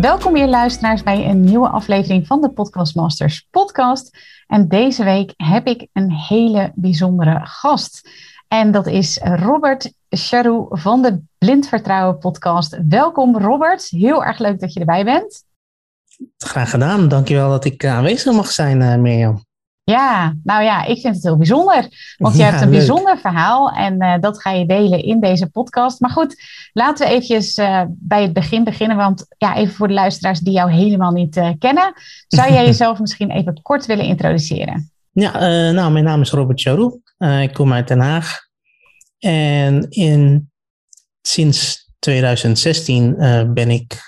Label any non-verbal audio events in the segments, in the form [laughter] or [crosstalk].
Welkom weer luisteraars bij een nieuwe aflevering van de Podcast Masters podcast. En deze week heb ik een hele bijzondere gast. En dat is Robert Charou van de Blind Vertrouwen podcast. Welkom Robert, heel erg leuk dat je erbij bent. Graag gedaan, dankjewel dat ik aanwezig mag zijn uh, Mirjam. Ja, nou ja, ik vind het heel bijzonder. Want je [laughs] hebt een bijzonder verhaal en uh, dat ga je delen in deze podcast. Maar goed, laten we eventjes uh, bij het begin beginnen. Want ja, even voor de luisteraars die jou helemaal niet uh, kennen. Zou jij [laughs] jezelf misschien even kort willen introduceren? Ja, nou, mijn naam is Robert Charou. ik kom uit Den Haag. En in, sinds 2016 ben ik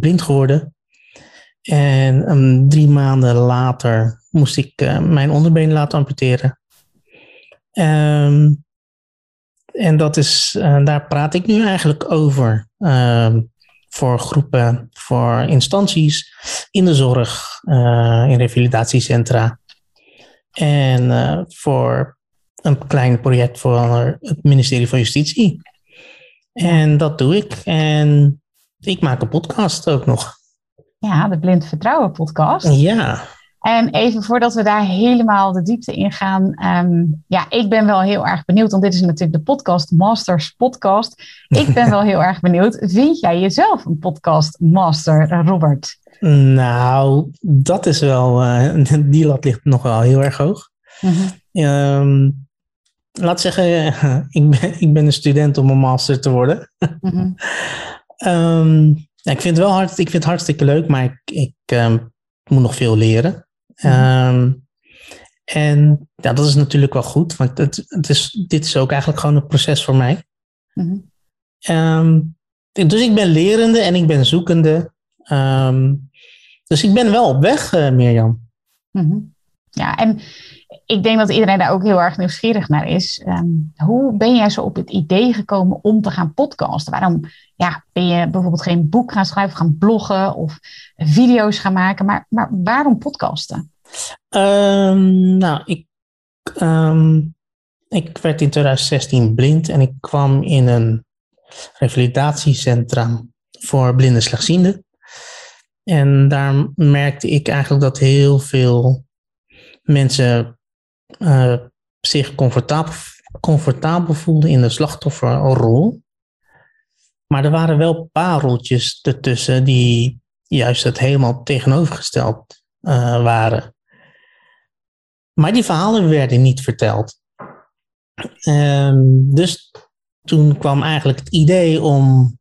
blind geworden. En um, drie maanden later moest ik uh, mijn onderbeen laten amputeren. Um, en dat is, uh, daar praat ik nu eigenlijk over. Um, voor groepen, voor instanties in de zorg, uh, in revalidatiecentra. En voor een klein project voor het ministerie van Justitie. En dat doe ik. En ik maak een podcast ook nog. Ja, de Blind Vertrouwen podcast. Ja. En even voordat we daar helemaal de diepte in gaan. Um, ja, ik ben wel heel erg benieuwd, want dit is natuurlijk de Podcast Masters podcast. Ik ben [laughs] wel heel erg benieuwd. Vind jij jezelf een podcast master, Robert? Nou, dat is wel, uh, [laughs] die lat ligt nog wel heel erg hoog. Mm -hmm. um, laat zeggen, [laughs] ik ben, ik ben een student om een master te worden. Mm -hmm. um, ja, ik vind het wel hard, ik vind het hartstikke leuk, maar ik, ik um, moet nog veel leren. Um, en ja, dat is natuurlijk wel goed, want het, het is, dit is ook eigenlijk gewoon een proces voor mij. Mm um, dus ik ben lerende en ik ben zoekende. dus ik ben wel op weg, uh, Mirjam. Mm -hmm. Ja, en ik denk dat iedereen daar ook heel erg nieuwsgierig naar is. Um, hoe ben jij zo op het idee gekomen om te gaan podcasten? Waarom ja, ben je bijvoorbeeld geen boek gaan schrijven, gaan bloggen of video's gaan maken? Maar, maar waarom podcasten? Um, nou, ik, um, ik werd in 2016 blind en ik kwam in een revalidatiecentrum voor blinde slechtzienden. En daar merkte ik eigenlijk dat heel veel mensen uh, zich comfortabel, comfortabel voelden in de slachtofferrol. Maar er waren wel pareltjes ertussen die juist het helemaal tegenovergesteld uh, waren. Maar die verhalen werden niet verteld. Um, dus toen kwam eigenlijk het idee om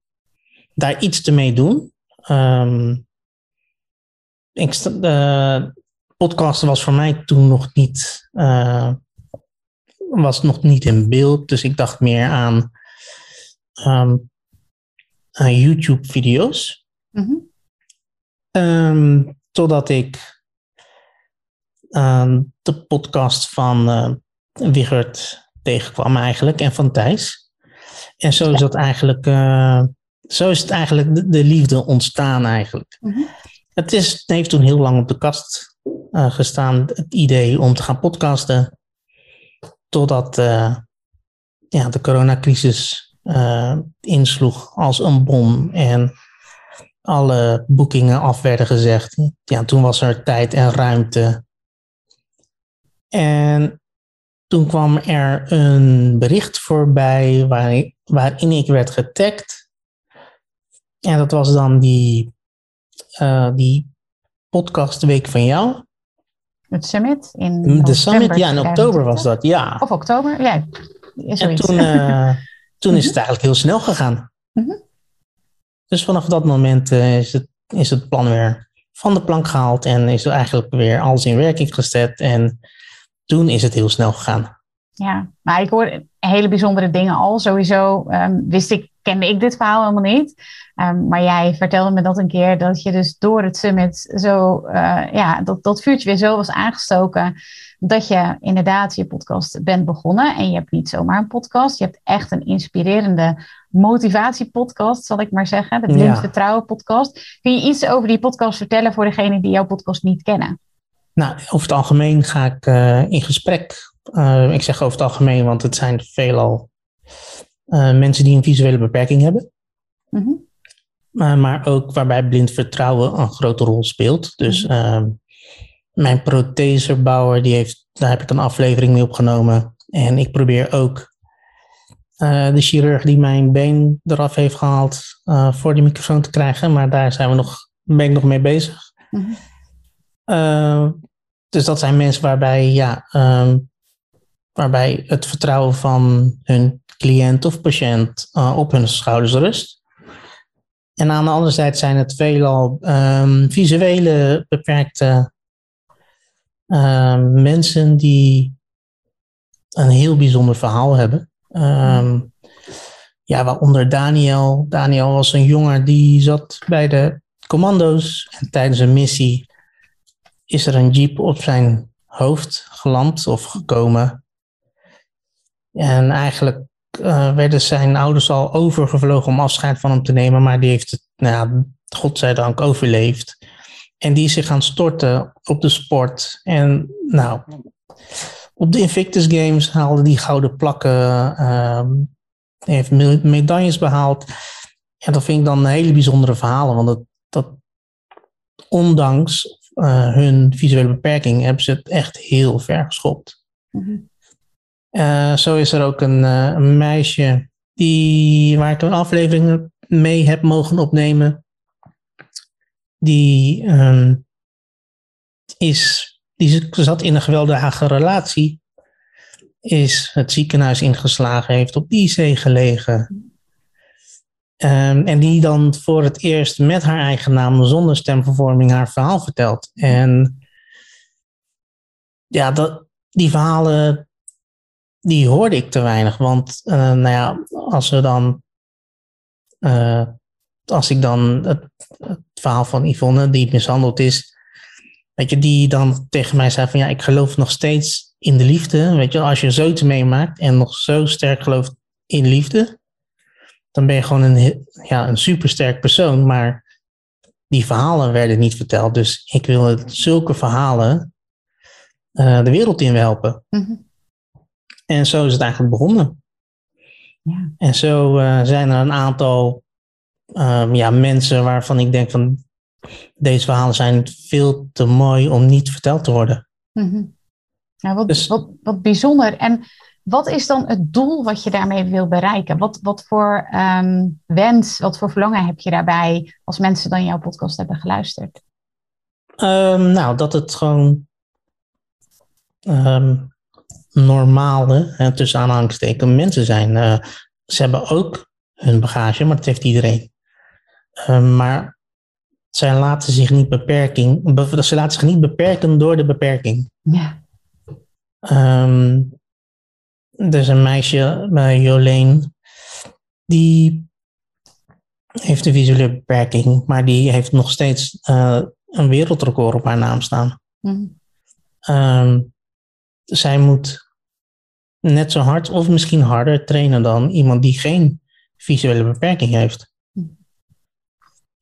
daar iets te mee doen. Um, was voor mij toen nog niet, uh, was nog niet in beeld. Dus ik dacht meer aan, um, aan YouTube-video's. Mm -hmm. um, totdat ik uh, de podcast van uh, Wigert tegenkwam eigenlijk en van Thijs. En zo is dat eigenlijk, zo is het eigenlijk de, de liefde ontstaan eigenlijk. Mm -hmm. Het, is, het heeft toen heel lang op de kast uh, gestaan, het idee om te gaan podcasten. Totdat ja, de coronacrisis uh, insloeg als een bom en alle boekingen af werden gezegd. Ja, toen was er tijd en ruimte. En toen kwam er een bericht voorbij waarin, waarin ik werd getagd. En dat was dan die, uh, die podcast Week van jou. Het summit in De summit, ja, in oktober was dat, ja. Of oktober, ja. En toen, uh, [laughs] toen is het eigenlijk heel snel gegaan. -hmm. Dus vanaf dat moment uh, is, het, is het plan weer van de plank gehaald en is er eigenlijk weer alles in werking gezet. En toen is het heel snel gegaan. Ja, maar ik hoor hele bijzondere dingen al. Sowieso um, wist ik kende ik dit verhaal helemaal niet. Ehm, maar jij vertelde me dat een keer dat je dus door het summit zo, uh, ja, dat dat vuurtje weer zo was aangestoken. Dat je inderdaad je podcast bent begonnen. En je hebt niet zomaar een podcast. Je hebt echt een inspirerende motivatiepodcast, zal ik maar zeggen. De Blind Vertrouwen podcast. Kun je iets over die podcast vertellen voor degenen die jouw podcast niet kennen? Nou, over het algemeen ga ik uh, in gesprek. Uh, ik zeg over het algemeen, want het zijn veelal uh, mensen die een visuele beperking hebben. Mm -hmm. maar ook waarbij blind vertrouwen een grote rol speelt. Dus mm -hmm. Mijn protheserbouwer, die heeft, daar heb ik een aflevering mee opgenomen. En ik probeer ook de chirurg die mijn been eraf heeft gehaald voor die microfoon te krijgen. Maar daar zijn we nog, ben ik nog mee bezig. Mm -hmm. Uh, dus dat zijn mensen waarbij, ja, um, waarbij het vertrouwen van hun cliënt of patiënt op hun schouders rust. En aan de andere zijde zijn het veelal um, visuele beperkte um, mensen die een heel bijzonder verhaal hebben. Um, ja, waaronder Daniel. Daniel was een jongen die zat bij de commando's en tijdens een missie is er een jeep op zijn hoofd geland of gekomen. En eigenlijk uh, werden zijn ouders al overgevlogen om afscheid van hem te nemen, maar die heeft het, nou godzijdank, overleefd. En die zich gaan storten op de sport. En nou, op de Invictus Games haalde die gouden plakken, uh, heeft medailles behaald. En dat vind ik dan een hele bijzondere verhalen, want dat, dat ondanks uh, hun visuele beperking hebben ze het echt heel ver geschopt. Mm uh, zo is er ook een, uh, een, meisje die, waar ik een aflevering mee heb mogen opnemen. Die, um, is, die zat in een geweldige relatie. Is het ziekenhuis ingeslagen, heeft op IC gelegen. Um, en die dan voor het eerst met haar eigen naam, zonder stemvervorming, haar verhaal vertelt. En ja, die verhalen, die hoorde ik te weinig. Want uh, nou ja, als we dan, uh, als ik dan het, het, verhaal van Yvonne, die mishandeld is, weet je, die dan tegen mij zei van ja, ik geloof nog steeds in de liefde. Weet je, als je zoiets meemaakt en nog zo sterk gelooft in liefde, dan ben je gewoon een, ja, een supersterk persoon. Maar die verhalen werden niet verteld. Dus ik wil zulke verhalen uh, de wereld in helpen. Mm-hmm. En zo is het eigenlijk begonnen. Ja. En zo uh, zijn er een aantal um, ja, mensen waarvan ik denk van deze verhalen zijn veel te mooi om niet verteld te worden. Ja, wat, dus, wat, wat bijzonder. En wat is dan het doel wat je daarmee wil bereiken? Wat, wat voor um, wens, wat voor verlangen heb je daarbij als mensen dan jouw podcast hebben geluisterd? Um, nou, dat het gewoon um, normale, hè, tussen aanhalingstekens, mensen zijn. Uh, ze hebben ook hun bagage, maar dat heeft iedereen. Maar zij laten zich niet beperking, ze laten zich niet beperken door de beperking. Ja. Um, er is een meisje bij Jolene, die heeft een visuele beperking, maar die heeft nog steeds uh, een wereldrecord op haar naam staan. Mm. Um, zij moet net zo hard of misschien harder trainen dan iemand die geen visuele beperking heeft.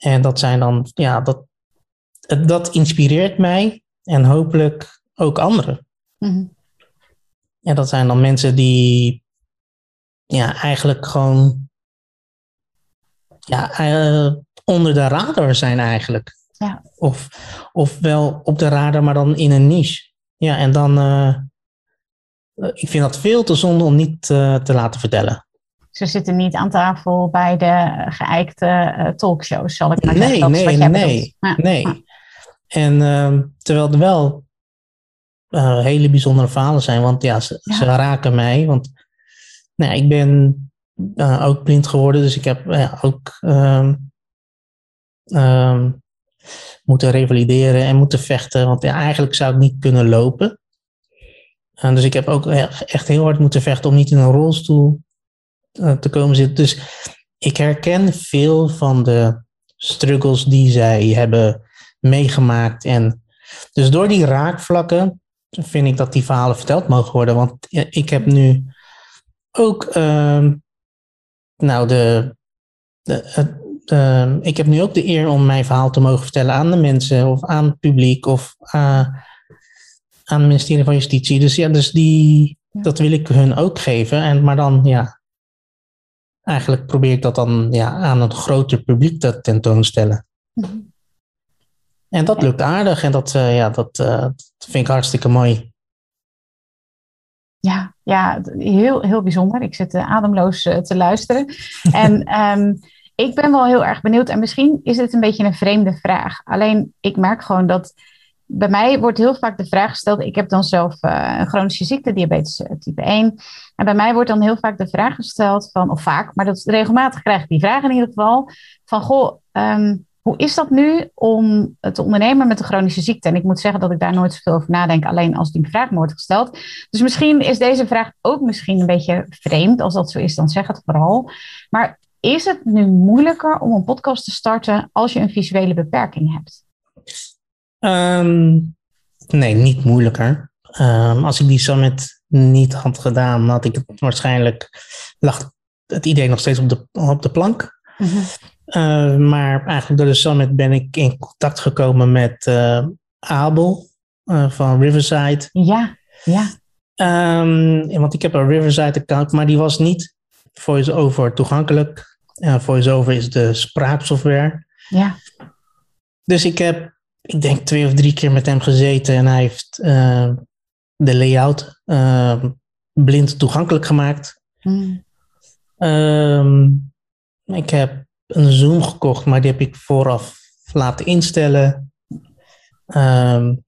En dat zijn dan, ja, dat, dat inspireert mij en hopelijk ook anderen. Mm. Ja, dat zijn dan mensen die ja, eigenlijk gewoon ja, uh, onder de radar zijn eigenlijk. Ja. Of, of wel op de radar, maar dan in een niche. Ja, en dan, uh, ik vind dat veel te zonde om niet uh, te laten vertellen. Ze zitten niet aan tafel bij de geëikte talkshows, zal ik maar nee, zeggen. Nee, nee, nee, ja. nee. En ehm, terwijl er wel uh, hele bijzondere verhalen zijn. Want ja, ze, ja. ze raken mij. Want nou, ik ben uh, ook blind geworden. Dus ik heb ook um, um, moeten revalideren en moeten vechten. Want ja, eigenlijk zou ik niet kunnen lopen. dus ik heb ook echt heel hard moeten vechten om niet in een rolstoel te komen zitten. Dus ik herken veel van de struggles die zij hebben meegemaakt. En dus door die raakvlakken vind ik dat die verhalen verteld mogen worden. Want ik heb nu ook, uh, nou, de, de, de, ik heb nu ook de eer om mijn verhaal te mogen vertellen aan de mensen of aan het publiek of uh, aan het ministerie van Justitie. Dus ja, dus die, dat wil ik hun ook geven. En, maar dan, ja, eigenlijk probeer ik dat dan ja, aan een groter publiek te tentoonstellen. Mm En dat lukt aardig en dat, uh, ja, dat, uh, dat vind ik hartstikke mooi. Ja, ja heel, heel bijzonder. Ik zit uh, ademloos te luisteren. [laughs] en um, ik ben wel heel erg benieuwd. En misschien is het een beetje een vreemde vraag. Alleen ik merk gewoon dat bij mij wordt heel vaak de vraag gesteld. Ik heb dan zelf uh, een chronische ziekte, diabetes uh, type 1. En bij mij wordt dan heel vaak de vraag gesteld van, of vaak, maar dat regelmatig krijg ik die vraag in ieder geval. Van goh, um, hoe is dat nu om te ondernemen met een chronische ziekte? En ik moet zeggen dat ik daar nooit zoveel over nadenk, alleen als die vraag wordt gesteld. Dus misschien is deze vraag ook misschien een beetje vreemd. Als dat zo is, dan zeg het vooral. Maar is het nu moeilijker om een podcast te starten als je een visuele beperking hebt? Um, nee, niet moeilijker. Um, als ik die summit niet had gedaan, had ik het waarschijnlijk lag het idee nog steeds op de, op de plank. Mm -hmm. uh, maar eigenlijk door de summit ben ik in contact gekomen met uh, Abel uh, van Riverside. Ja, ja. Um, want ik heb een Riverside account, maar die was niet voice-over toegankelijk. Uh, voice-over is de spraaksoftware. Ja. Dus ik heb ik denk twee of drie keer met hem gezeten en hij heeft uh, de layout uh, blind toegankelijk gemaakt. Mm. Um, ik heb een Zoom gekocht, maar die heb ik vooraf laten instellen. Um,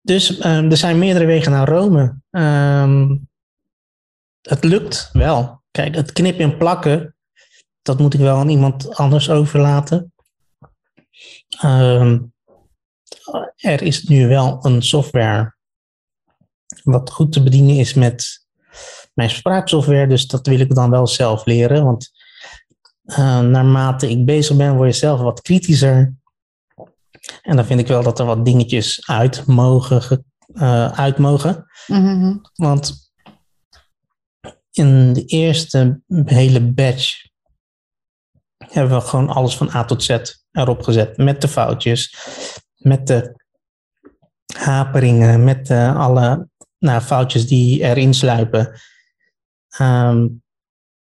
dus um, er zijn meerdere wegen naar Rome. het lukt wel. Kijk, het knippen en plakken, dat moet ik wel aan iemand anders overlaten. Um, er is nu wel een software wat goed te bedienen is met mijn spraaksoftware, dus dat wil ik dan wel zelf leren. Want uh, naarmate ik bezig ben, word je zelf wat kritischer. En dan vind ik wel dat er wat dingetjes uit mogen. Uh, uit mogen. Mm-hmm. Want in de eerste hele batch hebben we gewoon alles van A tot Z erop gezet. Met de foutjes, met de haperingen, met de, alle nou, foutjes die erin sluipen. Um,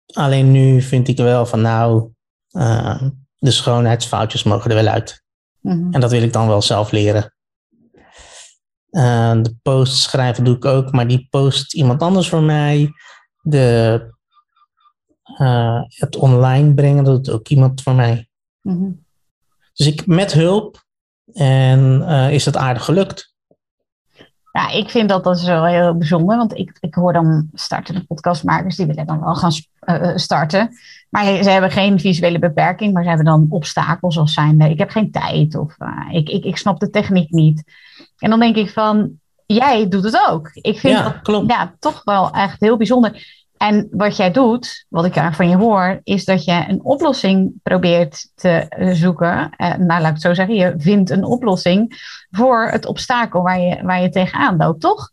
alleen nu vind ik wel van nou, uh, de schoonheidsfoutjes mogen er wel uit. Mm-hmm. En dat wil ik dan wel zelf leren. Uh, de post schrijven doe ik ook, maar die post iemand anders voor mij. De, uh, het online brengen, dat doet ook iemand voor mij. Mm-hmm. Dus ik met hulp en uh, is het aardig gelukt. Ja, ik vind dat dat is wel heel bijzonder, want ik, ik hoor dan startende podcastmakers die willen dan wel gaan uh, starten. Maar ze hebben geen visuele beperking, maar ze hebben dan obstakels als zijn ik heb geen tijd of uh, ik, ik, ik snap de techniek niet. En dan denk ik van, jij doet het ook. Ik vind ja, dat klopt. Ja, toch wel echt heel bijzonder. En wat jij doet, wat ik daar van je hoor, is dat je een oplossing probeert te zoeken. Eh, nou, laat ik het zo zeggen, je vindt een oplossing voor het obstakel waar je, waar je tegenaan loopt, toch?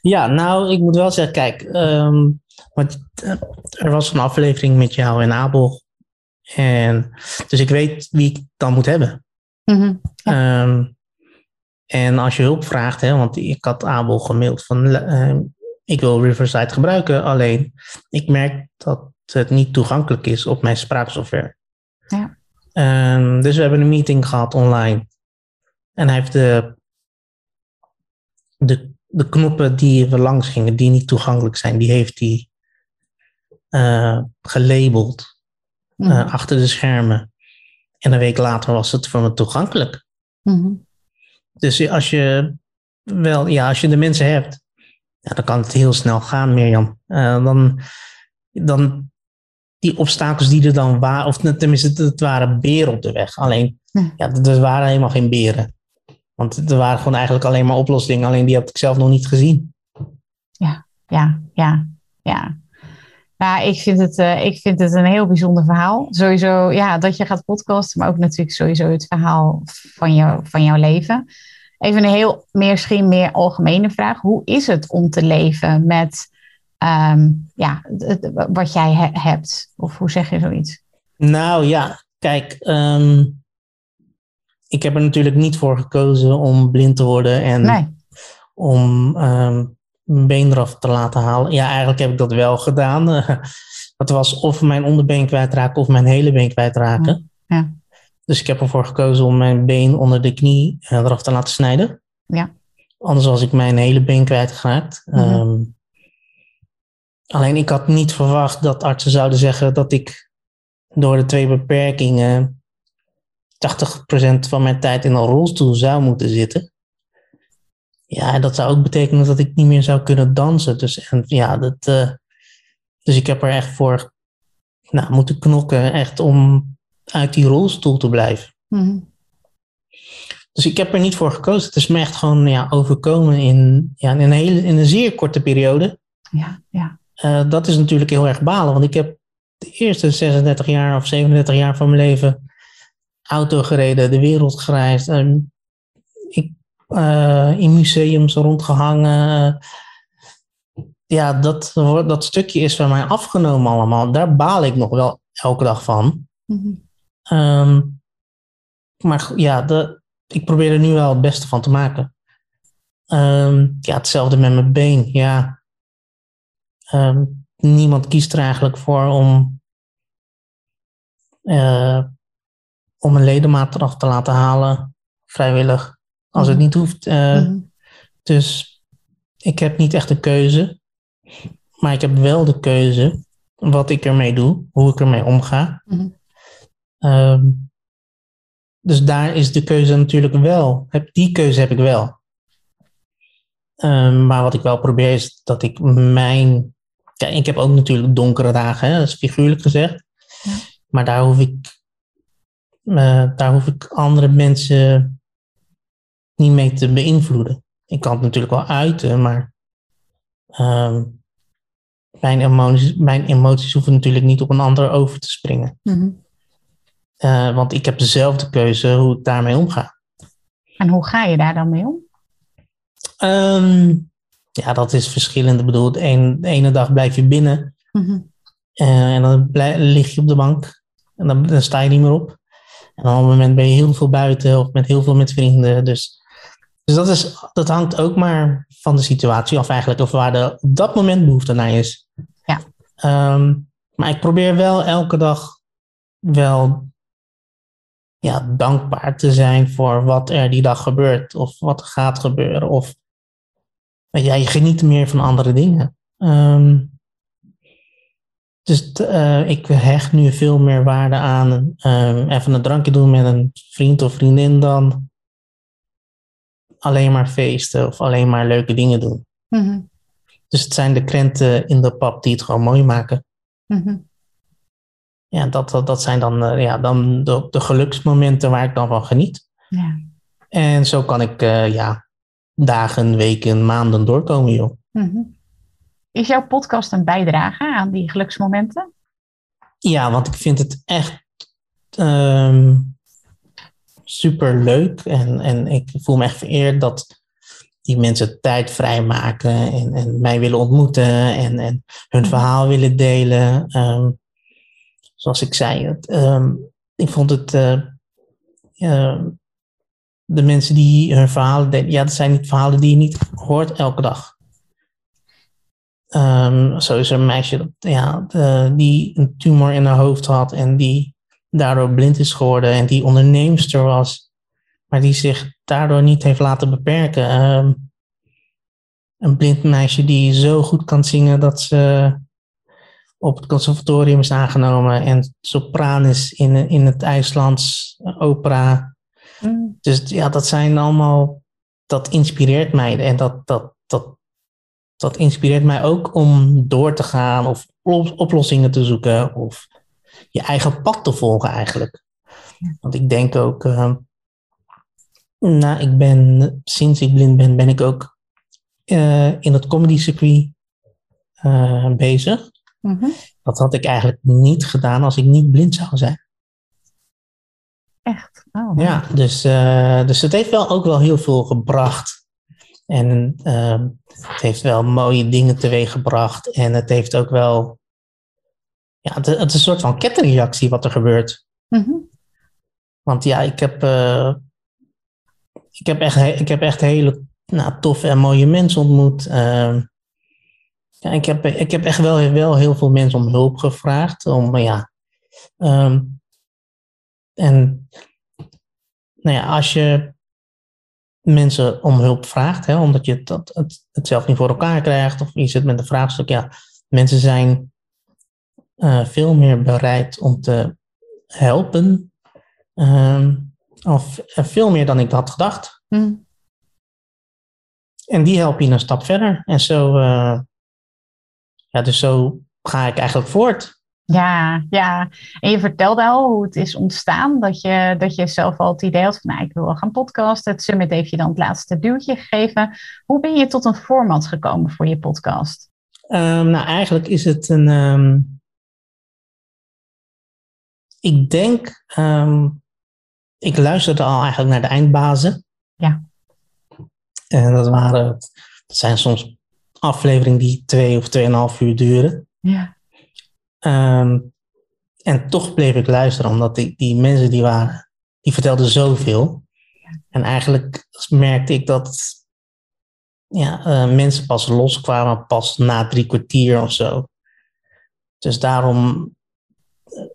Ja, nou, ik moet wel zeggen, kijk, um, want, uh, er was een aflevering met jou en Abel. En, dus ik weet wie ik dan moet hebben. Ja. um, en als je hulp vraagt, hè, want ik had Abel gemaild van. Uh, ik wil Riverside gebruiken, alleen ik merk dat het niet toegankelijk is op mijn spraaksoftware. Ja. Um, dus we hebben een meeting gehad online. En hij heeft de, de, de knoppen die we langs gingen, die niet toegankelijk zijn, die heeft hij uh, gelabeld mm -hmm. uh, achter de schermen. En een week later was het voor me toegankelijk. Mm -hmm. Dus als je wel, ja, als je de mensen hebt ja, dan kan het heel snel gaan, Mirjam. Uh, dan, dan die obstakels die er dan waren, of tenminste, het waren beren op de weg. Alleen, ja, er waren helemaal geen beren. Want er waren gewoon eigenlijk alleen maar oplossingen, alleen die heb ik zelf nog niet gezien. Ja, ja, ja, ja. Nou, ik vind, het, uh, ik vind het een heel bijzonder verhaal. Sowieso, ja, dat je gaat podcasten, maar ook natuurlijk sowieso het verhaal van, jou, van jouw leven. Even een heel, misschien meer algemene vraag. Hoe is het om te leven met um, ja, wat jij hebt? Of hoe zeg je zoiets? Nou ja, kijk, um, ik heb er natuurlijk niet voor gekozen om blind te worden en nee. om um, mijn been eraf te laten halen. Ja, eigenlijk heb ik dat wel gedaan. [laughs] Het was of mijn onderbeen kwijtraken of mijn hele been kwijtraken. Ja. Dus ik heb ervoor gekozen om mijn been onder de knie eh, eraf te laten snijden. Ja. Anders was ik mijn hele been kwijtgeraakt. Mm -hmm. alleen ik had niet verwacht dat artsen zouden zeggen dat ik door de twee beperkingen 80% van mijn tijd in een rolstoel zou moeten zitten. Ja, dat zou ook betekenen dat ik niet meer zou kunnen dansen. Dus, en, ja, dat, uh, dus ik heb er echt voor nou, moeten knokken, echt om uit die rolstoel te blijven. Mm Dus ik heb er niet voor gekozen. Het is me echt gewoon ja, overkomen in, ja, in, een hele, in een zeer korte periode. Ja, ja. Uh, dat is natuurlijk heel erg balen, want ik heb de eerste 36 jaar of 37 jaar van mijn leven auto gereden, de wereld gereisd. En ik, uh, in museums rondgehangen. Ja, dat, dat stukje is van mij afgenomen allemaal. Daar baal ik nog wel elke dag van. Mm um, maar ja, de, ik probeer er nu wel het beste van te maken. Um, ja, hetzelfde met mijn been. Ja. Um, niemand kiest er eigenlijk voor om uh, om een ledemaat eraf te laten halen, vrijwillig, als het mhm. niet hoeft. Uh, Dus ik heb niet echt een keuze, maar ik heb wel de keuze wat ik ermee doe, hoe ik ermee omga. Mm um, dus daar is de keuze natuurlijk wel. Die keuze heb ik wel. Um, maar wat ik wel probeer is dat ik mijn. Kijk, ik heb ook natuurlijk donkere dagen, hè, dat is figuurlijk gezegd. Ja. Maar daar hoef ik uh, daar hoef ik andere mensen niet mee te beïnvloeden. Ik kan het natuurlijk wel uiten, maar um, mijn, emoties, mijn emoties hoeven natuurlijk niet op een ander over te springen. Mm uh, want ik heb dezelfde keuze hoe ik daarmee omga. En hoe ga je daar dan mee om? Um, ja, dat is verschillend. Ik bedoel, de, ene dag blijf je binnen mm -hmm. uh, en dan blijf, lig je op de bank en dan, dan sta je niet meer op. En op een moment ben je heel veel buiten of met heel veel met vrienden. Dus, dus dat, is, dat hangt ook maar van de situatie af eigenlijk. Of waar de, op dat moment behoefte naar is. Ja. Um, maar ik probeer wel elke dag wel ja, dankbaar te zijn voor wat er die dag gebeurt. Of wat er gaat gebeuren. Of ja, je geniet meer van andere dingen. Um, dus uh, ik hecht nu veel meer waarde aan uh, even een drankje doen met een vriend of vriendin dan alleen maar feesten of alleen maar leuke dingen doen. Mm -hmm. Dus het zijn de krenten in de pap die het gewoon mooi maken. Mm -hmm. Ja, dat, dat, dat zijn dan, uh, ja, dan de, de, geluksmomenten waar ik dan van geniet. Ja. En zo kan ik ja, dagen, weken, maanden doorkomen, joh. Mm -hmm. Is jouw podcast een bijdrage aan die geluksmomenten? Ja, want ik vind het echt um, super leuk. En, en ik voel me echt vereerd dat die mensen tijd vrijmaken en, en mij willen ontmoeten en, en hun mhm. verhaal willen delen. Um, zoals ik zei, um, ik vond het. Uh, uh, de mensen die hun verhalen delen, ja, dat zijn verhalen die je niet hoort elke dag. Um, zo is er een meisje dat, ja, die een tumor in haar hoofd had en die daardoor blind is geworden en die onderneemster was, maar die zich daardoor niet heeft laten beperken. Een blind meisje die zo goed kan zingen dat ze op het conservatorium is aangenomen en sopraan is in, in het IJslands opera. Mm. Dus ja, dat zijn allemaal, dat inspireert mij en dat, dat, dat, dat inspireert mij ook om door te gaan of oplossingen te zoeken of je eigen pad te volgen eigenlijk. Want ik denk ook, uh, nou, ik ben sinds ik blind ben, ben ik ook uh, in het comedy circuit uh, bezig. Mm -hmm. dat had ik eigenlijk niet gedaan als ik niet blind zou zijn. Echt? Oh, Ja, dus, uh, dus het heeft wel ook wel heel veel gebracht. En uh, het heeft wel mooie dingen teweeg gebracht. En het heeft ook wel. Ja, het, het is een soort van kettingreactie wat er gebeurt. Mm -hmm. Want ja, ik heb. Uh, ik, heb echt, ik heb echt hele nou, toffe en mooie mensen ontmoet. Uh, ja, ik, heb, ik heb echt wel, wel heel veel mensen om hulp gevraagd. Om, ja, um, en nou ja, als je mensen om hulp vraagt, hè, omdat je het, het, het zelf niet voor elkaar krijgt, of je zit met een vraagstuk, ja, mensen zijn uh, veel meer bereid om te helpen, um, of uh, veel meer dan ik had gedacht. Mm. En die helpen je een stap verder. En zo, uh, ja, dus zo ga ik eigenlijk voort. Ja, ja. En je vertelde al hoe het is ontstaan. Dat je, dat je zelf al het idee had van, nou, ik wil wel gaan podcasten. Het Summit heeft je dan het laatste duwtje gegeven. Hoe ben je tot een format gekomen voor je podcast? Um, nou, eigenlijk is het een... Um, ik denk... Um, ik luisterde al eigenlijk naar de eindbazen. Ja. En dat waren... Dat zijn soms afleveringen die twee of tweeënhalf uur duren. Ja. Um, en toch bleef ik luisteren, omdat die, die mensen die waren, die vertelden zoveel. En eigenlijk merkte ik dat ja, uh, mensen pas loskwamen pas na drie kwartier of zo. Dus daarom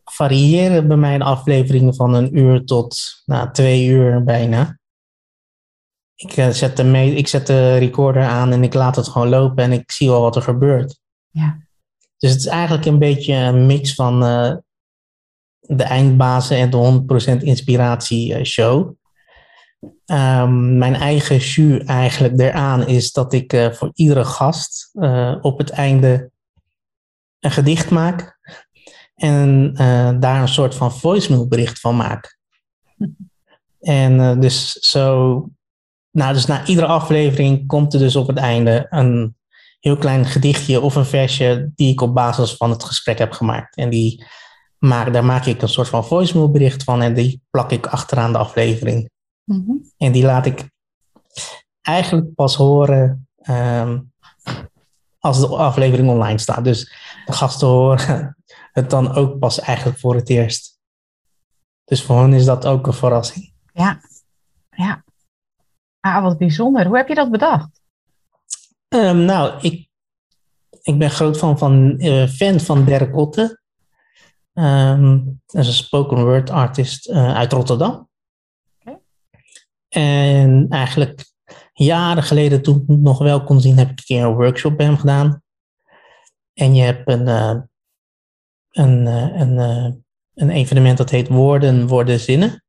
variëren bij mij de afleveringen van een uur tot nou, twee uur bijna. Ik, uh, zet de mee, ik zet de recorder aan en ik laat het gewoon lopen en ik zie wel wat er gebeurt. Ja. Dus het is eigenlijk een beetje een mix van uh, de eindbazen en de 100% inspiratie uh, show. Um, mijn eigen jus eigenlijk eraan is dat ik uh, voor iedere gast op het einde een gedicht maak. En daar een soort van voicemail bericht van maak. [laughs] en dus zo... Nou, dus na iedere aflevering komt er dus op het einde een heel klein gedichtje of een versje die ik op basis van het gesprek heb gemaakt. En die maak, daar maak ik een soort van voicemail bericht van en die plak ik achteraan de aflevering. Mm -hmm. En die laat ik eigenlijk pas horen um, als de aflevering online staat. Dus de gasten horen het dan ook pas eigenlijk voor het eerst. Dus voor hen is dat ook een verrassing. Ja, ja. Ah, wat bijzonder. Hoe heb je dat bedacht? Um, nou, ik, ik ben groot fan van, uh, fan van Dirk Otte. Um, dat is een spoken word artist uh, uit Rotterdam. Okay. En eigenlijk jaren geleden, toen ik het nog wel kon zien, heb ik een keer een workshop bij hem gedaan. En je hebt een, uh, een, een, een evenement dat heet Woorden worden zinnen.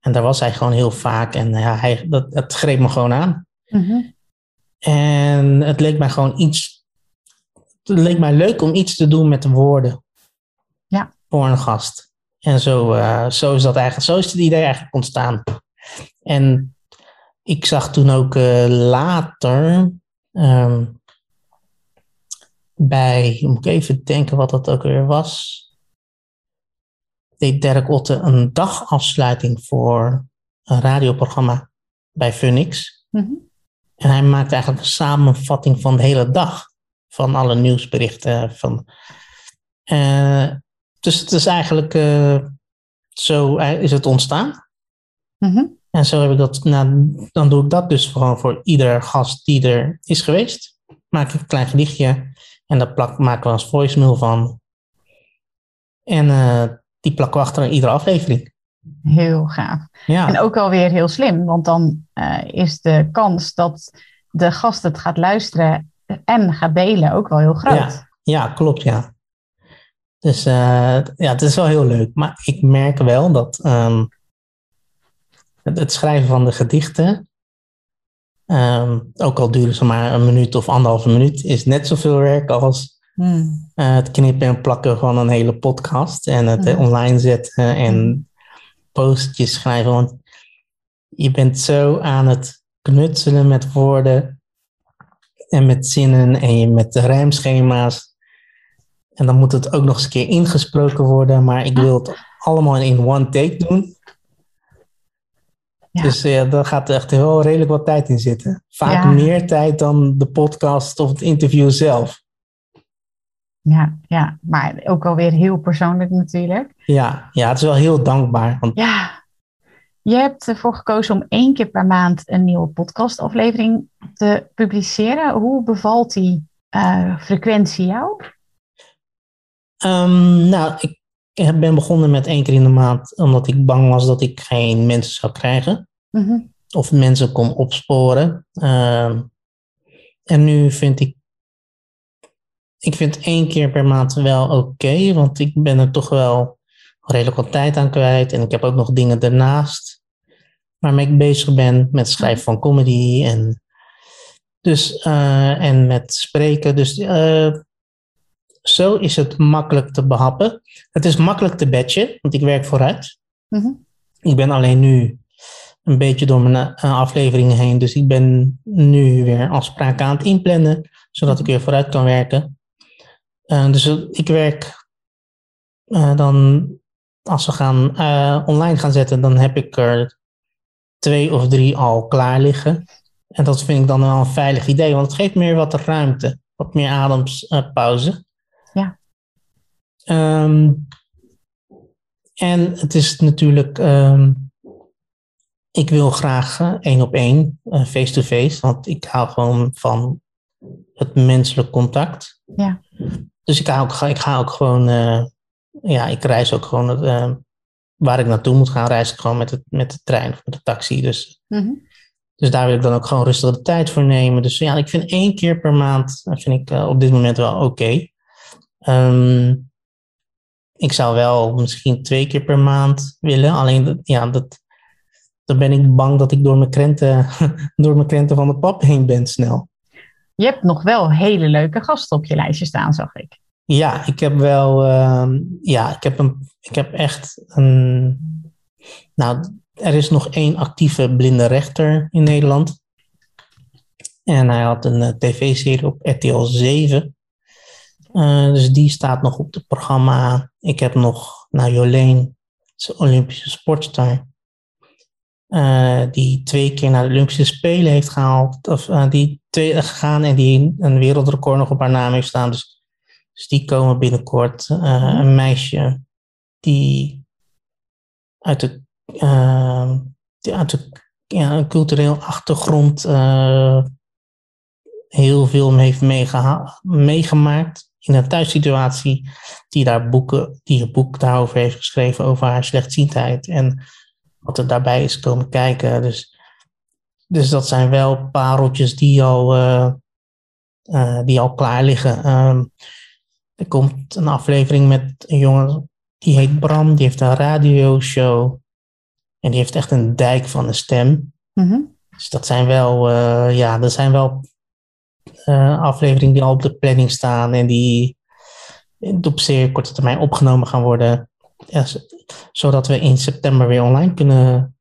En daar was hij gewoon heel vaak en ja, hij, dat, dat greep me gewoon aan. Mm -hmm. En het leek mij gewoon iets. Het leek mij leuk om iets te doen met de woorden. Ja. Voor een gast. En zo, uh, zo is dat eigenlijk. Zo is het idee eigenlijk ontstaan. En ik zag toen ook uh, later. Um, bij. Moet ik even denken wat dat ook weer was. Deed Dirk Otte een dagafsluiting voor een radioprogramma bij. Mm -hmm. En hij maakt eigenlijk een samenvatting van de hele dag. Van alle nieuwsberichten. Van, uh, dus het is eigenlijk uh, zo is het ontstaan. Mm -hmm. En zo heb ik dat. Nou, dan doe ik dat dus gewoon voor ieder gast die er is geweest. Maak ik een klein gedichtje. En daar plak, maken we als voicemail van. En uh, die plakken we achter in iedere aflevering. Heel gaaf. Ja. En ook alweer heel slim, want dan uh, is de kans dat de gast het gaat luisteren en gaat delen ook wel heel groot. Ja, ja klopt, ja. Dus uh, ja, het is wel heel leuk. Maar ik merk wel dat um, het, het, schrijven van de gedichten, um, ook al duren ze maar een minuut of anderhalve minuut, is net zoveel werk als hmm. uh, het knippen en plakken van een hele podcast en het hmm. online zetten en postjes schrijven. Want je bent zo aan het knutselen met woorden en met zinnen en je met de rijmschema's. En dan moet het ook nog eens een keer ingesproken worden. Maar ik wil het allemaal in one take doen. Ja. Dus ja, daar gaat echt wel redelijk wat tijd in zitten. Vaak Ja. meer tijd dan de podcast of het interview zelf. Ja, ja, maar ook alweer heel persoonlijk natuurlijk. Ja, ja het is wel heel dankbaar. Want Ja, je hebt ervoor gekozen om één keer per maand een nieuwe podcastaflevering te publiceren. Hoe bevalt die eh, frequentie jou? Ehm, nou, ik ben begonnen met één keer in de maand, omdat ik bang was dat ik geen mensen zou krijgen. Mhm. Of mensen kon opsporen. Ehm, en nu vind ik, ik vind één keer per maand wel oké, want ik ben er toch wel redelijk wat tijd aan kwijt. En ik heb ook nog dingen daarnaast waarmee ik bezig ben met schrijven van comedy en, dus, eh, en met spreken. Dus eh, zo is het makkelijk te behappen. Het is makkelijk te batchen, want ik werk vooruit. Mhm. Ik ben alleen nu een beetje door mijn eh, afleveringen heen. Dus ik ben nu weer afspraken aan het inplannen, zodat ik weer vooruit kan werken. Eh, dus ik werk eh, dan, als we gaan eh, online gaan zetten, dan heb ik er twee of drie al klaar liggen. En dat vind ik dan wel een veilig idee, want het geeft meer wat ruimte, wat meer adempauze. Ja. Ehm, en het is natuurlijk, ehm, ik wil graag één op één, face-to-face, want ik hou gewoon van het menselijk contact. Ja. Dus ik, hou ook, ik ga ook gewoon, eh, ja, ik reis ook gewoon eh, waar ik naartoe moet gaan, reis ik gewoon met, het, met de trein of met de taxi. Dus, Mhm. dus daar wil ik dan ook gewoon rustig de tijd voor nemen. Dus ja, ik vind één keer per maand, eh, vind ik op dit moment wel oké. Ehm, ik zou wel misschien twee keer per maand willen. Alleen, dat- ja, dat, dan ben ik bang dat ik door mijn krenten, [laughs] door mijn krenten van de pap heen ben snel. Je hebt nog wel hele leuke gasten op je lijstje staan, zag ik. Ja, ik heb wel, ehm, ja, ik heb, een, ik heb echt een, nou, er is nog één actieve blinde rechter in Nederland. En hij had een eh, tv-serie op RTL 7. Eh, dus die staat nog op het programma. Ik heb nog, nou, een Olympische sportster. Eh, die twee keer naar de Olympische Spelen heeft gehaald. Of eh, die twee gegaan en die een wereldrecord nog op haar naam heeft staan. Dus dus die komen binnenkort. Eh, een meisje die uit de, eh, die uit de ja, een cultureel achtergrond eh, heel veel heeft meegemaakt in een thuissituatie. Die daar boeken, die een boek daarover heeft geschreven over haar slechtziendheid en wat er daarbij is komen kijken. Dus, dus dat zijn wel pareltjes die al, eh, eh, die al klaar liggen. Ehm, er komt een aflevering met een jongen, die heet Bram, die heeft een radioshow. En die heeft echt een dijk van een stem. Mhm. Dus dat zijn wel, eh, ja, dat zijn wel afleveringen die al op de planning staan en die op zeer korte termijn opgenomen gaan worden. Zodat we in september weer online kunnen,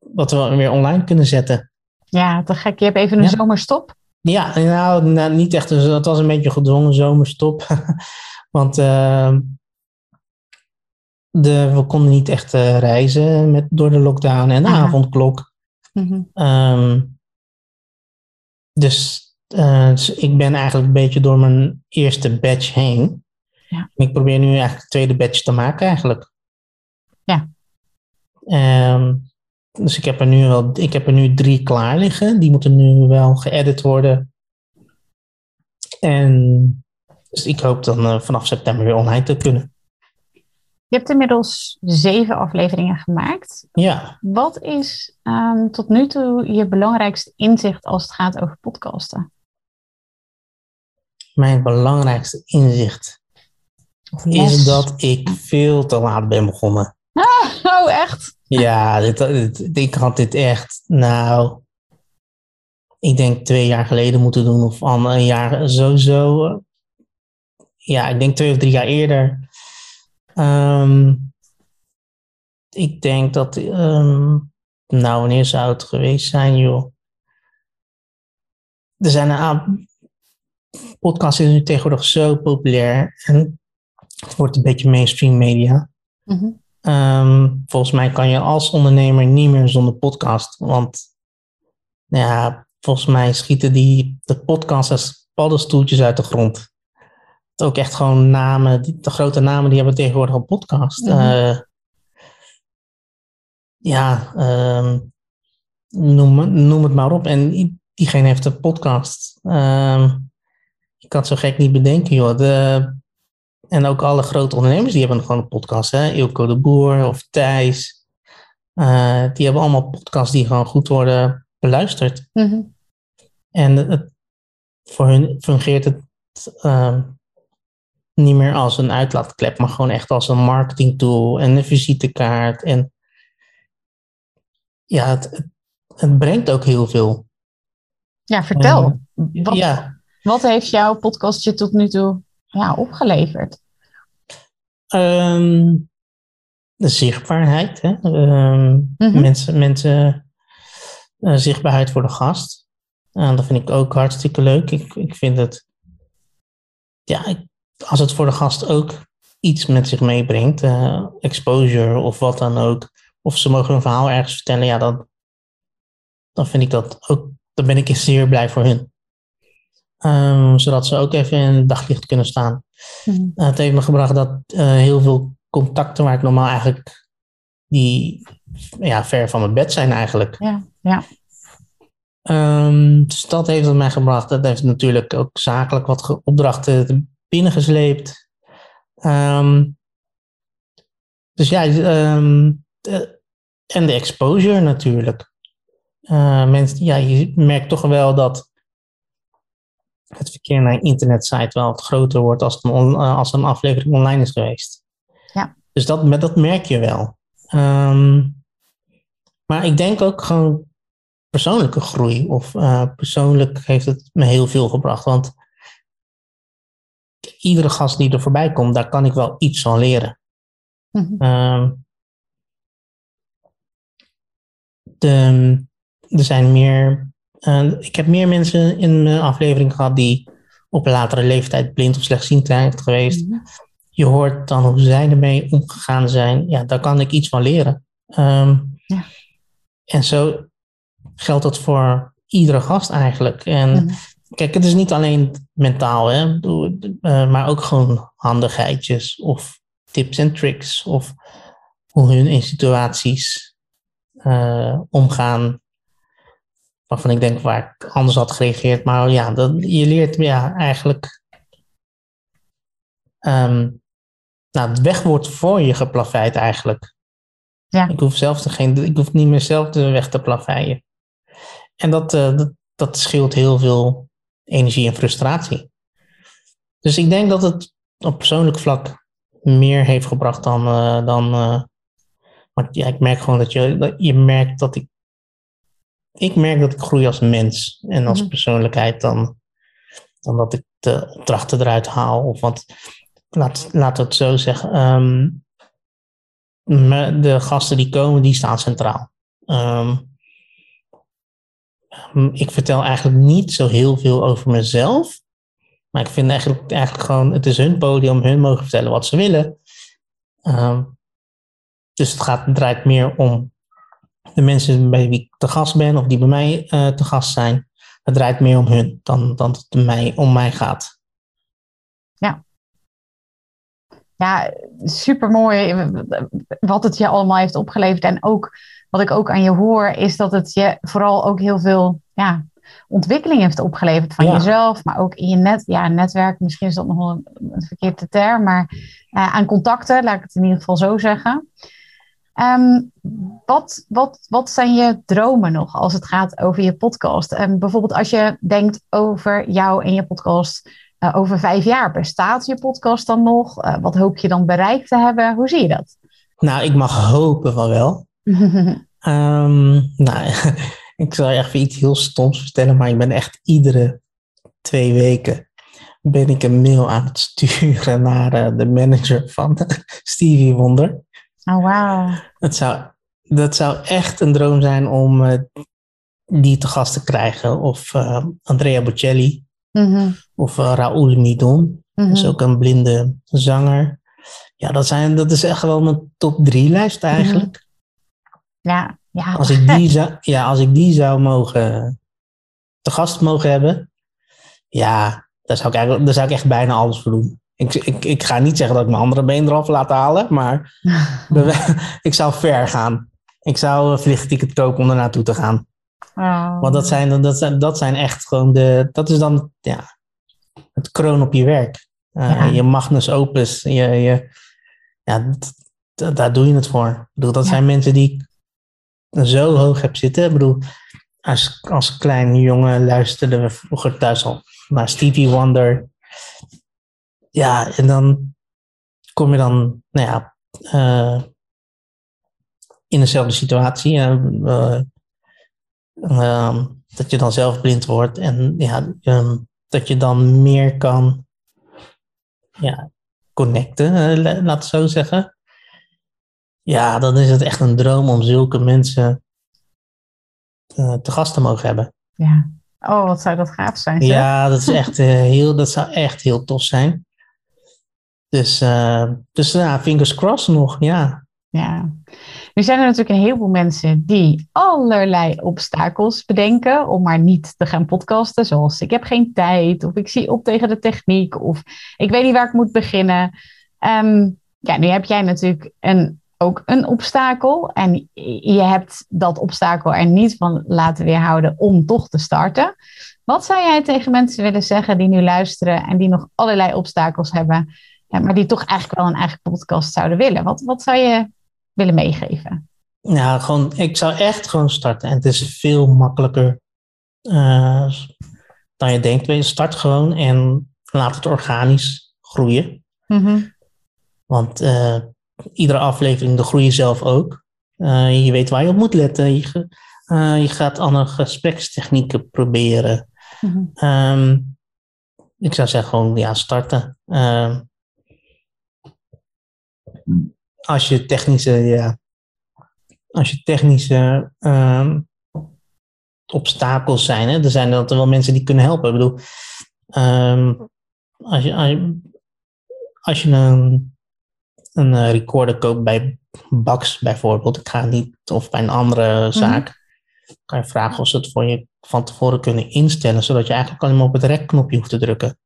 dat we weer online kunnen zetten. Ja, te gek. Je hebt even een Ja. zomerstop. Ja, nou, nou, niet echt. Dus het was een beetje gedwongen zomerstop. [laughs] Want eh, de, we konden niet echt eh, reizen met, door de lockdown en de Aha. avondklok. Mhm. Ehm, dus, eh, dus ik ben eigenlijk een beetje door mijn eerste batch heen. Ja. Ik probeer nu eigenlijk de tweede batch te maken eigenlijk. Ja. Ehm, dus ik heb, er nu wel, ik heb er nu drie klaar liggen. Die moeten nu wel geëdit worden. En dus ik hoop dan eh, vanaf september weer online te kunnen. Je hebt inmiddels zeven afleveringen gemaakt. Ja, Wat is ehm, tot nu toe je belangrijkste inzicht als het gaat over podcasten? mijn belangrijkste inzicht Is dat ik veel te laat ben begonnen. [laughs] Oh, echt? Ja, dit, dit- ik had dit echt, nou, ik denk twee jaar geleden moeten doen of al een jaar sowieso. eh, Ja, ik denk twee of drie jaar eerder. Ehm, ik denk dat, ehm, nou, wanneer zou het geweest zijn, joh? Er zijn een aantal, podcast is nu tegenwoordig zo populair en het wordt een beetje mainstream media. Mhm. Ehm, volgens mij kan je als ondernemer niet meer zonder podcast. Want nou ja, volgens mij schieten die de podcasts als paddenstoeltjes uit de grond. Ook echt gewoon namen, de grote namen die hebben tegenwoordig een podcast. Mhm. Eh, ja, ehm, noem, noem het maar op. En diegene heeft een podcast. Ehm, ik kan het zo gek niet bedenken, joh. De, en ook alle grote ondernemers die hebben gewoon een podcast. Hè? Ilko de Boer of Thijs. Eh, die hebben allemaal podcasts die gewoon goed worden beluisterd. Mhm. En het, voor hun fungeert het ehm, niet meer als een uitlaatklep, maar gewoon echt als een marketingtool en een visitekaart. En ja, het, brengt ook heel veel. Ja, vertel. Wat, Ja, wat heeft jouw podcast je tot nu toe ja, opgeleverd? ehm, de zichtbaarheid. Hè? Ehm, Mhm. Mensen, mensen eh, zichtbaarheid voor de gast. Dat vind ik ook hartstikke leuk. Ik, ik vind het, ja, ik- als het voor de gast ook iets met zich meebrengt, eh, exposure of wat dan ook, of ze mogen een verhaal ergens vertellen, ja, dan, dan vind ik dat ook, dan ben ik zeer blij voor hun. Ehm, zodat ze ook even in het daglicht kunnen staan. Mhm. Uh, het heeft me gebracht dat eh, heel veel contacten waar ik normaal eigenlijk die ja, ver van mijn bed zijn eigenlijk. Ja, ja. Ehm, dus dat heeft het mij gebracht. Dat heeft natuurlijk ook zakelijk wat opdrachten binnengesleept. Ehm, dus ja, de- en de exposure natuurlijk. Eh, mensen, ja, je merkt toch wel dat het verkeer naar een internetsite wel wat groter wordt als, een on- eh, als een aflevering online is geweest. Ja. Dus dat, met- dat merk je wel. Ehm, maar ik denk ook gewoon persoonlijke groei. Of eh, persoonlijk heeft het me heel veel gebracht. Want iedere gast die er voorbij komt, daar kan ik wel iets van leren. Mhm. Ehm, de, er zijn meer. Ik heb meer mensen in mijn aflevering gehad die op een latere leeftijd blind of slechtziend zijn geweest. Mhm. Je hoort dan hoe zij ermee omgegaan zijn. Ja, daar kan ik iets van leren. Ehm, Ja. En zo geldt dat voor iedere gast eigenlijk. En Mhm. kijk, het is niet alleen mentaal, hè, eh, maar ook gewoon handigheidjes of tips en tricks of hoe hun in situaties eh, omgaan. Waarvan ik denk waar ik anders had gereageerd. Maar ja, dat, je leert ja, eigenlijk. ehm, nou, het weg wordt voor je geplaveid eigenlijk. Ja. Ik hoef zelf te geen, ik hoef niet meer zelf de weg te plaveien. En dat, eh, dat, dat scheelt heel veel energie en frustratie. Dus ik denk dat het op persoonlijk vlak meer heeft gebracht dan. eh, dan eh, want ja, ik merk gewoon dat je, dat je merkt dat ik. Ik merk dat ik groei als mens en als Mhm. persoonlijkheid dan, dan dat ik de opdrachten eruit haal. Of want, laat, we het zo zeggen. ehm, de gasten die komen, die staan centraal. Ehm, ik vertel eigenlijk niet zo heel veel over mezelf. Maar ik vind eigenlijk, eigenlijk gewoon, het is hun podium, hun mogen vertellen wat ze willen. Ehm, dus het, gaat, het draait meer om de mensen bij wie ik te gast ben of die bij mij eh, te gast zijn. Het draait meer om hun dan, dan dat het mij, om mij gaat. Ja, super mooi wat het je allemaal heeft opgeleverd. En ook wat ik ook aan je hoor, is dat het je vooral ook heel veel ja, ontwikkeling heeft opgeleverd van Ja. jezelf, maar ook in je net, ja, netwerk. Misschien is dat nog wel een, een verkeerde term, maar eh, aan contacten, laat ik het in ieder geval zo zeggen. Ehm, wat, wat, wat zijn je dromen nog als het gaat over je podcast? En bijvoorbeeld als je denkt over jou en je podcast eh, over vijf jaar, bestaat je podcast dan nog? Eh, wat hoop je dan bereikt te hebben? Hoe zie je dat? Nou, ik mag hopen van wel. [laughs] Ehm, nou, [laughs] ik zal je even iets heel stoms vertellen, maar ik ben echt iedere twee weken ben ik een mail aan het sturen [laughs] naar eh, de manager van Stevie Wonder. Oh, wauw. Dat zou, dat zou echt een droom zijn om eh, die te gast te krijgen. Of eh, Andrea Bocelli. Mhm. Of uh, Raoul Midon. Mhm. Dat is ook een blinde zanger. Ja, dat, zijn, dat is echt wel mijn top drie lijst eigenlijk. Ja, ja. Als, ik die zou, ja, als ik die zou mogen te gast mogen hebben, ja, daar zou ik, eigenlijk, daar zou ik echt bijna alles voor doen. Ik, ik, ik ga niet zeggen dat ik mijn andere been eraf laat halen, maar [laughs] [laughs] ik zou ver gaan. Ik zou een vliegticket kopen om er naartoe te gaan. Oh. Want dat zijn, dat, zijn, dat zijn echt gewoon de. Dat is dan ja, het kroon op je werk. Uh, Ja. Je magnus opus. Je, je, ja, daar doe je het voor. Ik bedoel, dat Ja. zijn mensen die ik zo hoog heb zitten. Ik bedoel, als, als klein jongen luisterde we vroeger thuis al naar Stevie Wonder. Ja, en dan kom je dan, nou ja, eh, in dezelfde situatie. eh, eh, Ehm, dat je dan zelf blind wordt en ja, ehm, dat je dan meer kan ja, connecten, la- laat het zo zeggen. Ja, dan is het echt een droom om zulke mensen eh, te gast te mogen hebben. Ja. Oh, wat zou dat gaaf zijn. zeg. Ja, dat, is echt, heel, dat zou echt heel tof zijn. Dus, eh, dus ja, fingers crossed nog, ja. Ja. Nu zijn er natuurlijk een heleboel mensen die allerlei obstakels bedenken om maar niet te gaan podcasten. Zoals ik heb geen tijd, of ik zie op tegen de techniek, of ik weet niet waar ik moet beginnen. Ehm, ja, nu heb jij natuurlijk een, ook een obstakel. En je hebt dat obstakel er niet van laten weerhouden om toch te starten. Wat zou jij tegen mensen willen zeggen die nu luisteren en die nog allerlei obstakels hebben, ja, maar die toch eigenlijk wel een eigen podcast zouden willen? Wat, wat zou je willen meegeven? Ja, gewoon, ik zou echt gewoon starten. En het is veel makkelijker eh, dan je denkt. Start gewoon en laat het organisch groeien. Want eh, iedere aflevering, dan groei zelf ook. Eh, je weet waar je op moet letten. Je gaat andere gesprekstechnieken proberen. Mhm. Ehm, ik zou zeggen gewoon, ja, starten. Ehm, als je technische, ja, als je technische ehm, obstakels zijn, hè, er zijn altijd wel mensen die kunnen helpen. Ik bedoel, ehm, als je, als je, als je een, een eh, recorder koopt bij Bax bijvoorbeeld, ik ga niet, of bij een andere zaak, kan je vragen of ze het voor je van tevoren kunnen instellen, zodat je eigenlijk alleen maar op het rekknopje hoeft te drukken.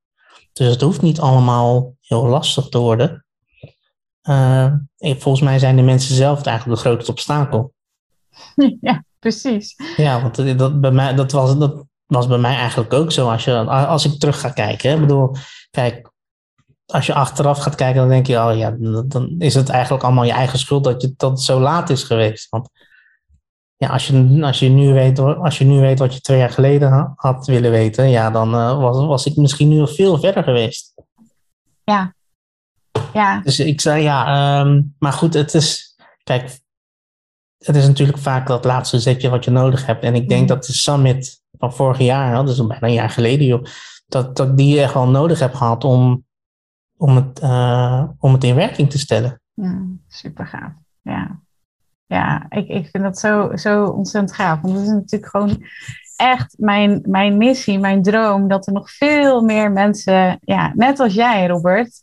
Dus het hoeft niet allemaal heel lastig te worden. Eh, en volgens mij zijn de mensen zelf eigenlijk de grootste obstakel. [laughs] Ja, precies. Ja, want dat, bij mij, dat, was, dat was bij mij eigenlijk ook zo. Als, je, als ik terug ga kijken. Ik bedoel, kijk, als je achteraf gaat kijken, dan denk je, oh ja, dan is het eigenlijk allemaal je eigen schuld dat, je, dat het zo laat is geweest. Want ja, als je, als, je nu weet, als je nu weet wat je twee jaar geleden ha- had willen weten, ja, dan uh, was, was ik misschien nu al veel verder geweest. Ja. Ja. Dus ik zei ja, um, maar goed, het is, kijk, het is natuurlijk vaak dat laatste zetje wat je nodig hebt. En ik denk mm. dat de summit van vorig jaar, dat is bijna een jaar geleden, joh, dat, dat die echt wel nodig heb gehad om, om, het, uh, om het in werking te stellen. Mm, super gaaf. Ja, ja ik, ik vind dat zo, zo ontzettend gaaf. Want dat is natuurlijk gewoon echt mijn, mijn missie, mijn droom, dat er nog veel meer mensen, ja, net als jij, Robert,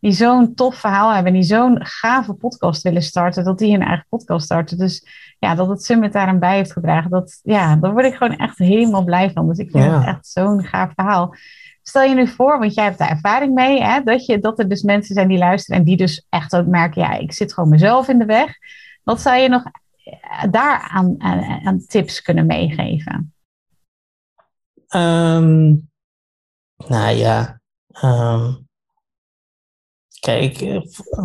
die zo'n tof verhaal hebben, die zo'n gave podcast willen starten, dat die hun eigen podcast starten. Dus ja, dat het Summit daar bij heeft gedragen, dat, ja, daar word ik gewoon echt helemaal blij van. Dus ik vind ja. het echt zo'n gaaf verhaal. Stel je nu voor, want jij hebt daar ervaring mee, hè, dat, je, dat er dus mensen zijn die luisteren en die dus echt ook merken, ja, ik zit gewoon mezelf in de weg. Wat zou je nog daar aan, aan, aan tips kunnen meegeven? Um, nou ja, um, kijk,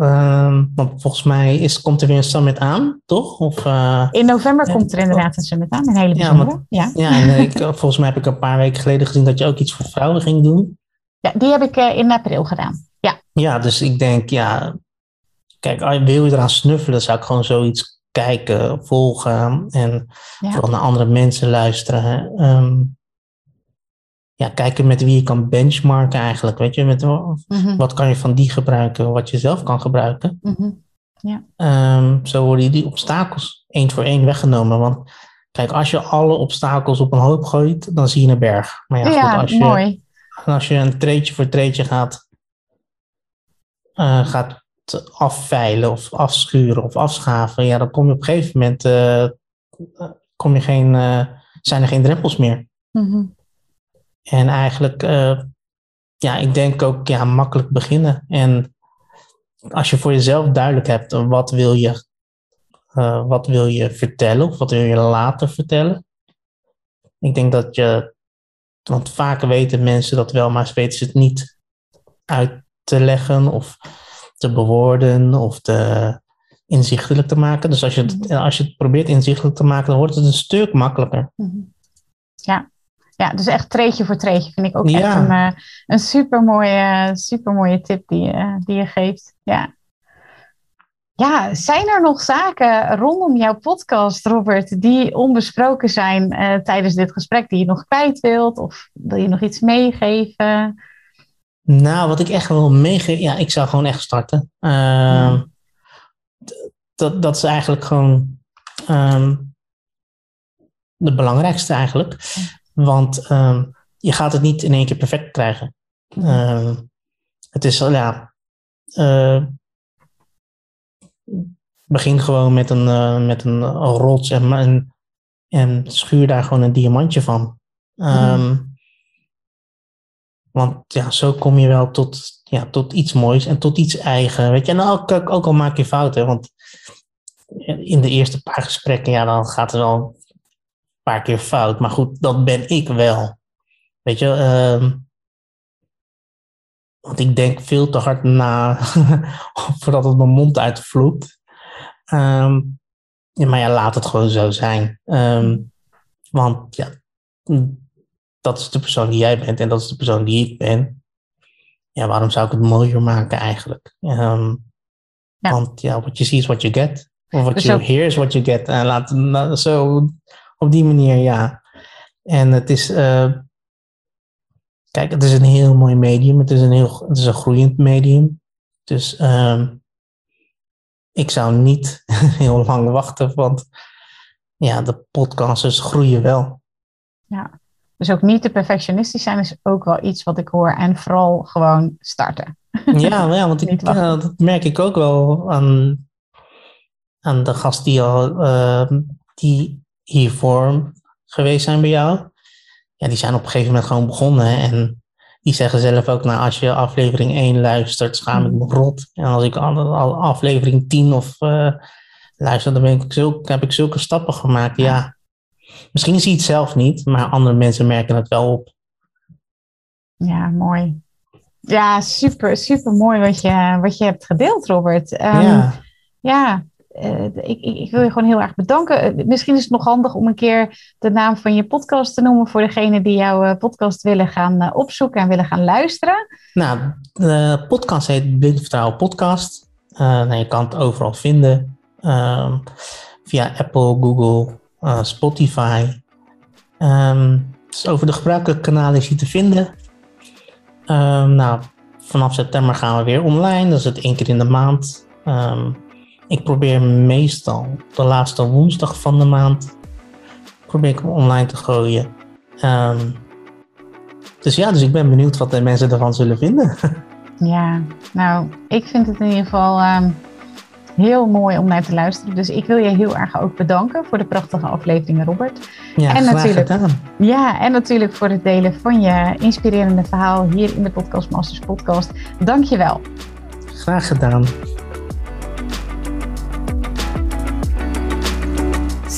um, want volgens mij is, komt er weer een summit aan, toch? Of, uh, in november ja, komt er inderdaad een summit aan, een hele bijzondere. Ja, ja. ja en ik, volgens mij heb ik een paar weken geleden gezien dat je ook iets voor vrouwen ging doen. Ja, die heb ik uh, in april gedaan. Ja. ja, dus ik denk, ja, kijk, wil je eraan snuffelen, zou ik gewoon zoiets kijken, volgen en vooral naar andere mensen luisteren. Um, ja, kijken met wie je kan benchmarken eigenlijk. Weet je, met, mm-hmm. wat kan je van die gebruiken, wat je zelf kan gebruiken. Mm-hmm. Ja. Um, zo worden die obstakels één voor één weggenomen. Want kijk, als je alle obstakels op een hoop gooit, dan zie je een berg. Maar ja, ja goed, als je, mooi. als je een treetje voor treetje gaat, uh, gaat afveilen of afschuren of afschaven, ja, dan kom je op een gegeven moment, uh, kom je geen, uh, zijn er geen drempels meer. Mm-hmm. En eigenlijk, ja, ik denk ook, ja, makkelijk beginnen. En als je voor jezelf duidelijk hebt, wat wil je, wat wil je vertellen of wat wil je later vertellen? Ik denk dat je, want vaak weten mensen dat wel, maar weten ze het niet uit te leggen of te bewoorden of te inzichtelijk te maken. Dus als je, het, mhm. als je het probeert inzichtelijk te maken, dan wordt het een stuk makkelijker. Mhm. Ja. Ja, dus echt treetje voor treetje vind ik ook echt een, uh, een supermooie, supermooie tip die, uh, die je geeft. Ja. Ja, zijn er nog zaken rondom jouw podcast, Robert, die onbesproken zijn uh, tijdens dit gesprek, die je nog kwijt wilt? Of wil je nog iets meegeven? Nou, wat ik echt wil meegeven, ja, ik zou gewoon echt starten. Uh, dat, dat is eigenlijk gewoon um, de belangrijkste eigenlijk. Want um, je gaat het niet in één keer perfect krijgen. Um, het is, ja, uh, begin gewoon met een, uh, met een rots en, en, en schuur daar gewoon een diamantje van. Um, want ja, zo kom je wel tot, ja, tot iets moois en tot iets eigen. Weet je, en ook, ook al maak je fouten, want in de eerste paar gesprekken, ja, dan gaat het wel paar keer fout. Maar goed, dat ben ik wel. Weet je, uh, want ik denk veel te hard na [laughs] voordat het mijn mond uitvloeit. Um, ja, maar ja, laat het gewoon zo zijn. Um, want ja, dat is de persoon die jij bent en dat is de persoon die ik ben. Ja, waarom zou ik het mooier maken eigenlijk? Um, ja. Want ja, what you see is what you get. Of what dus you hear is what you get. En laat nou, zo op die manier, ja. En het is, uh, kijk, het is een heel mooi medium. Het is een heel, het is een groeiend medium. Dus um, ik zou niet [laughs] heel lang wachten, want ja, de podcasters groeien wel. Ja, dus ook niet te perfectionistisch zijn is ook wel iets wat ik hoor. En vooral gewoon starten. [laughs] Ja, ja want ik, ja, dat merk ik ook wel aan, aan de gasten die, al, uh, die hiervoor geweest zijn bij jou. Ja, die zijn op een gegeven moment gewoon begonnen. En die zeggen zelf ook, nou, als je aflevering 1 luistert, schaam ik me hmm. rot. En als ik al, aflevering 10 of uh, luister, dan ben ik zulke, heb ik zulke stappen gemaakt. Ja, Misschien zie je het zelf niet, maar andere mensen merken het wel op. Ja, mooi. Ja, super, super mooi wat je, wat je hebt gedeeld, Robert. Um, ja, ja uh, ik, ik, wil je gewoon heel erg bedanken. Eh, misschien is het nog handig om een keer de naam van je podcast te noemen voor degenen die jouw uh, podcast willen gaan opzoeken en willen gaan luisteren. Nou, de podcast heet Blind Vertrouwen Podcast. Je kan het overal vinden. Ehm, via Apple, Google, Spotify. Um, dus over de gebruikelijke kanalen is te vinden. Um, nou, vanaf september gaan we weer online. Dat is het één keer in de maand. Ik probeer meestal de laatste woensdag van de maand probeer ik hem online te gooien. dus ja, dus ik ben benieuwd wat de mensen ervan zullen vinden. [laughs] ja, nou, ik vind het in ieder geval heel mooi om naar te luisteren. Dus ik wil je heel erg ook bedanken voor de prachtige aflevering, Robert. Ja, en natuurlijk, gedaan. Ja, en natuurlijk voor het delen van je inspirerende verhaal hier in de Podcast Masters podcast. Dank je wel. Graag gedaan.